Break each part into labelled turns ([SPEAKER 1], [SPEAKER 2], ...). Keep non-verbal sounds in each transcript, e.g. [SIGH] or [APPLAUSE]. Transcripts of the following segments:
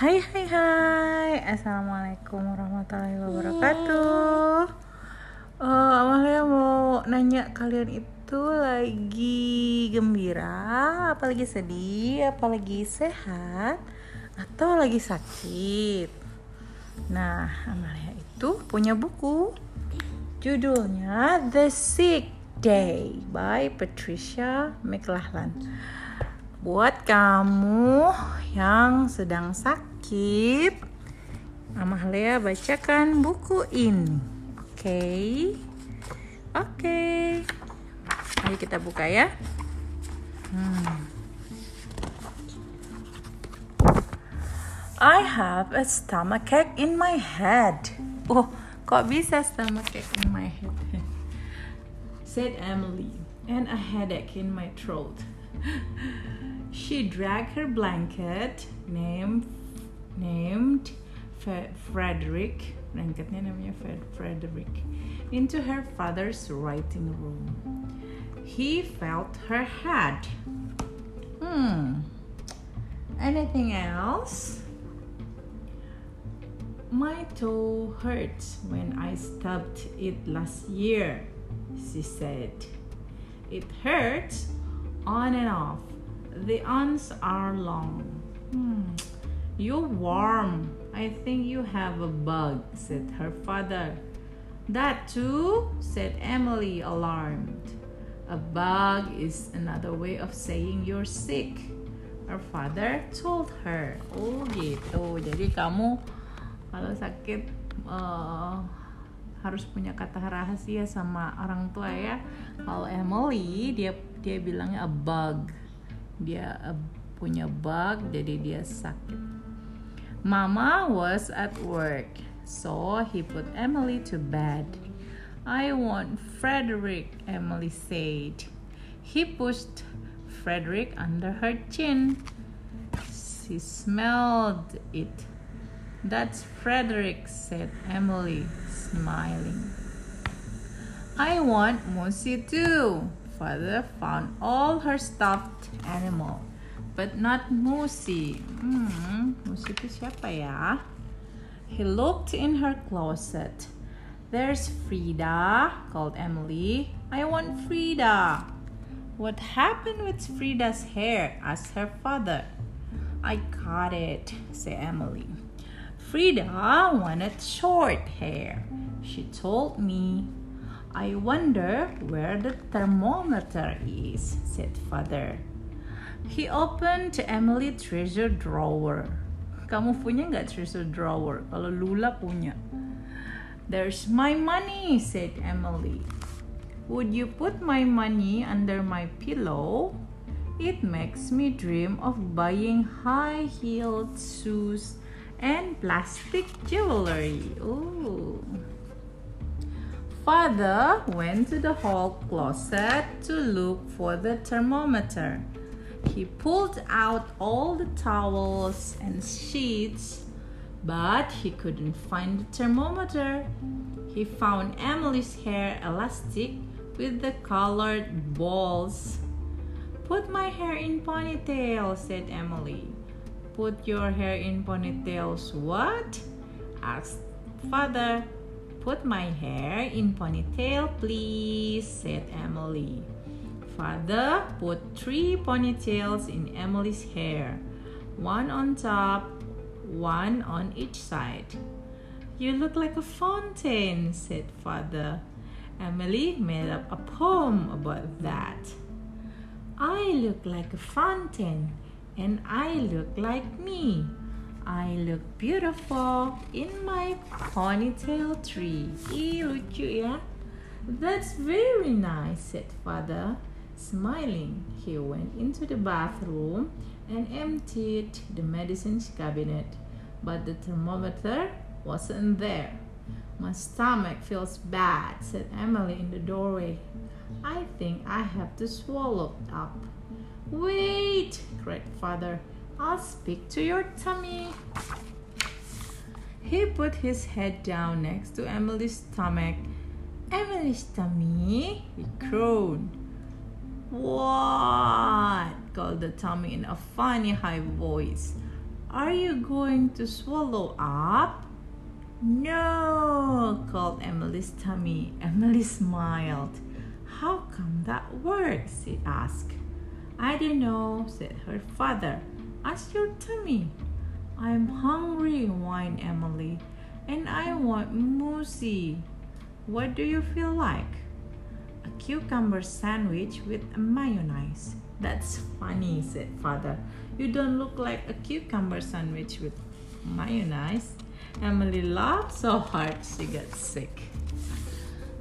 [SPEAKER 1] Hai hai hai. Assalamualaikum warahmatullahi wabarakatuh. Uh, Amalia mau nanya kalian itu lagi gembira Apa lagi sedih Apa lagi sehat Atau lagi sakit? Nah Amalia itu punya buku. Judulnya The Sick Day by Patricia McLachlan. Buat kamu yang sedang sakit, Amalia bacakan buku ini. Oke. Okay? Oke. Okay. Ayo kita buka ya. Hmm. I have a stomachache in my head. Oh, kok bisa stomachache in my head? [LAUGHS] Said Emily, and a headache in my throat. [LAUGHS] she dragged her blanket named named Frederick Frederick into her father's writing room. He felt her head. Hmm. Anything else? My toe hurts when I stubbed it last year, she said. It hurts on and off. The ends are long. Hmm. You're warm. I think you have a bug, said her father. That too, said Emily, alarmed. A bug is another way of saying you're sick. Her father told her. Oh gitu. Jadi kamu kalau sakit uh, harus punya kata rahasia sama orang tua ya. Kalau Emily dia dia bilangnya a bug dia uh, punya bug jadi dia sakit mama was at work so he put Emily to bed. I want Frederick Emily said. He pushed Frederick under her chin. She smelled it. That's Frederick said Emily smiling. I want Musi too father found all her stuffed animal, but not Musi. Hmm, Musi itu siapa ya? He looked in her closet. There's Frida, called Emily. I want Frida. What happened with Frida's hair? asked her father. I cut it, said Emily. Frida wanted short hair. She told me I wonder where the thermometer is, said father. He opened Emily treasure drawer. Kamu punya nggak treasure drawer? Kalau Lula punya. There's my money, said Emily. Would you put my money under my pillow? It makes me dream of buying high-heeled shoes and plastic jewelry. Ooh. Father went to the hall closet to look for the thermometer. He pulled out all the towels and sheets, but he couldn't find the thermometer. He found Emily's hair elastic with the colored balls. Put my hair in ponytail, said Emily. Put your hair in ponytails, what? asked father. Put my hair in ponytail, please, said Emily. Father put three ponytails in Emily's hair, one on top, one on each side. You look like a fountain, said father. Emily made up a poem about that. I look like a fountain, and I look like me, I look beautiful in my ponytail tree. Ih, lucu ya. That's very nice, said father. Smiling, he went into the bathroom and emptied the medicines cabinet, but the thermometer wasn't there. My stomach feels bad, said Emily in the doorway. I think I have to swallow up. Wait, cried father. I'll speak to your tummy. He put his head down next to Emily's stomach. Emily's tummy, he crowed. What? called the tummy in a funny high voice. Are you going to swallow up? No, called Emily's tummy. Emily smiled. How come that works? she asked. I don't know, said her father. Ask your tummy. I'm hungry, whined Emily, and I want muesli. What do you feel like? A cucumber sandwich with mayonnaise. That's funny, said father. You don't look like a cucumber sandwich with mayonnaise. Emily laughed so hard she got sick.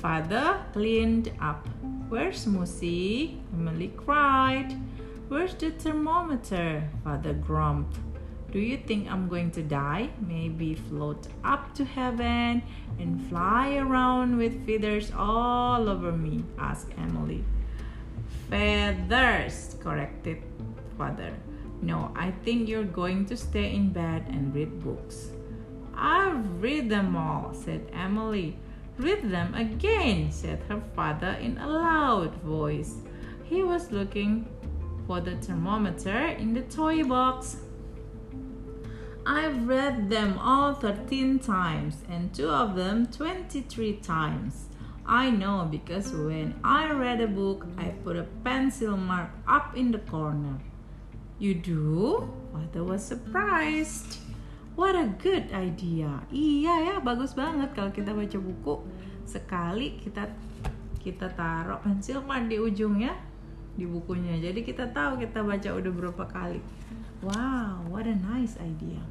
[SPEAKER 1] Father cleaned up. Where's Musi? Emily cried. Where's the thermometer? Father grumped. Do you think I'm going to die? Maybe float up to heaven and fly around with feathers all over me? asked Emily. Feathers, corrected father. No, I think you're going to stay in bed and read books. I've read them all, said Emily. Read them again, said her father in a loud voice. He was looking for the thermometer in the toy box. I've read them all 13 times and two of them 23 times. I know because when I read a book, I put a pencil mark up in the corner. You do? Father was surprised. What a good idea. Iya ya, bagus banget kalau kita baca buku sekali kita kita taruh pensil mark di ujungnya di bukunya. Jadi kita tahu kita baca udah berapa kali. Wow, what a nice idea.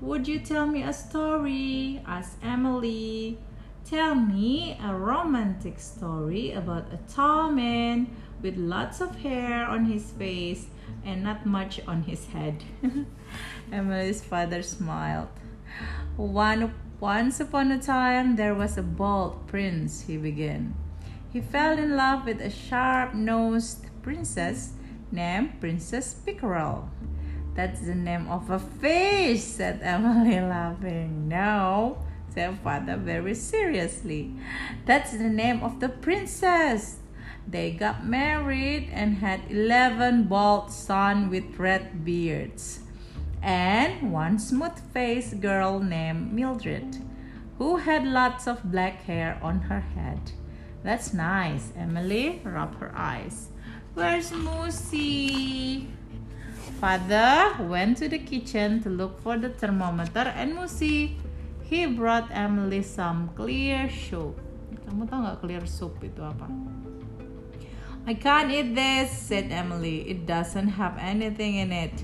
[SPEAKER 1] Would you tell me a story? asked Emily. Tell me a romantic story about a tall man with lots of hair on his face and not much on his head. [LAUGHS] Emily's father smiled. One, once upon a time, there was a bald prince, he began. He fell in love with a sharp nosed princess named Princess Pickerel. That's the name of a fish, said Emily, laughing. No, said father very seriously. That's the name of the princess. They got married and had 11 bald sons with red beards, and one smooth faced girl named Mildred, who had lots of black hair on her head. That's nice. Emily rubbed her eyes. Where's Musi? Father went to the kitchen to look for the thermometer and Musi. He brought Emily some clear soup. Kamu tahu nggak clear soup itu apa? I can't eat this, said Emily. It doesn't have anything in it.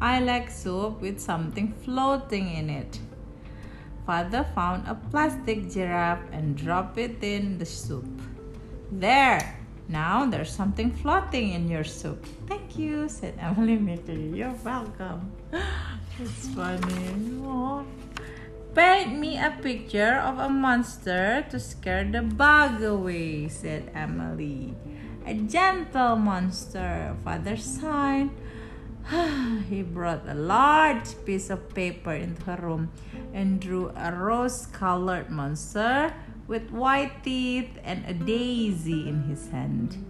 [SPEAKER 1] I like soup with something floating in it. Father found a plastic giraffe and dropped it in the soup. There! Now there's something floating in your soup. Thank you, said Emily meekly. You're welcome. [GASPS] it's funny. Aww. Paint me a picture of a monster to scare the bug away, said Emily. A gentle monster, father sighed. [SIGHS] he brought a large piece of paper into her room and drew a rose colored monster with white teeth and a daisy in his hand.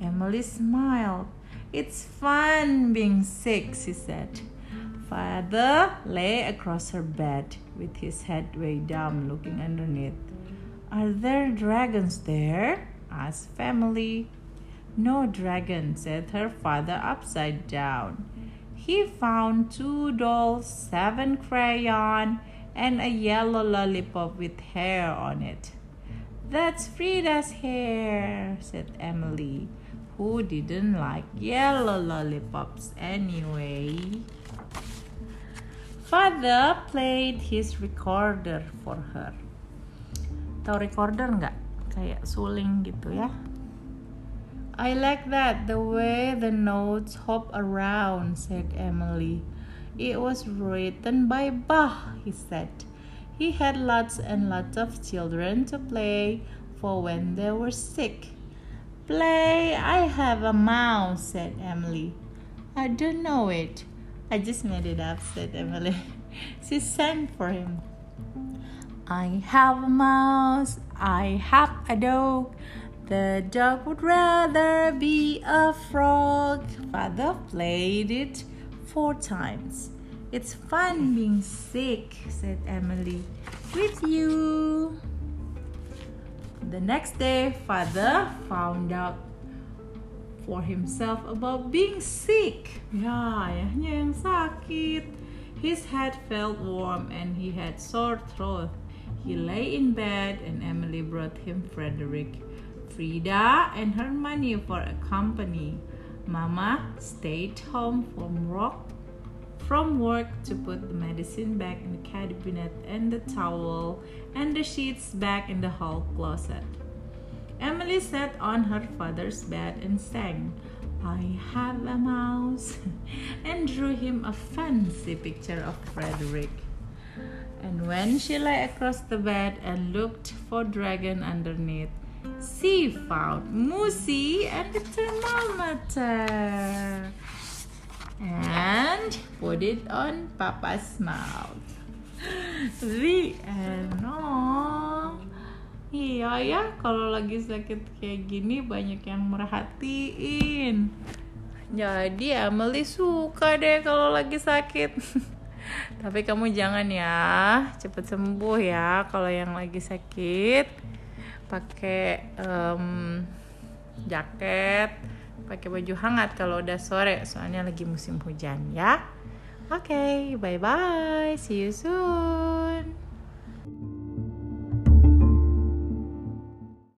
[SPEAKER 1] Emily smiled. It's fun being sick, she said. Father lay across her bed with his head way down, looking underneath. Are there dragons there? asked Family. No dragon, said her father upside down. He found two dolls, seven crayons, and a yellow lollipop with hair on it. That's Frida's hair, said Emily, who didn't like yellow lollipops anyway. Father played his recorder for her. Tahu recorder nggak? Kayak suling gitu ya. I like that, the way the notes hop around, said Emily. It was written by Bach, he said. He had lots and lots of children to play for when they were sick. Play, I have a mouse, said Emily. I don't know it. I just made it up, said Emily. [LAUGHS] she sang for him. I have a mouse, I have a dog. The dog would rather be a frog. Father played it four times. It's fun being sick, said Emily. With you. The next day, father found out for himself about being sick. Ya, ayahnya yang sakit. His head felt warm and he had sore throat. He lay in bed and Emily brought him Frederick, Frida, and Hermione for a company. Mama stayed home from work from work to put the medicine back in the cabinet and the towel and the sheets back in the hall closet. Emily sat on her father's bed and sang, I have a mouse, [LAUGHS] and drew him a fancy picture of Frederick. And when she lay across the bed and looked for Dragon underneath, she found Musi and the thermometer and put it on Papa's mouth. The end. Oh. Iya ya, kalau lagi sakit kayak gini banyak yang merhatiin. Jadi Emily suka deh kalau lagi sakit. [LAUGHS] Tapi kamu jangan ya, cepet sembuh ya kalau yang lagi sakit. Pakai um, jaket, pakai baju hangat kalau udah sore, soalnya lagi musim hujan ya. Oke, okay, bye bye. See you soon.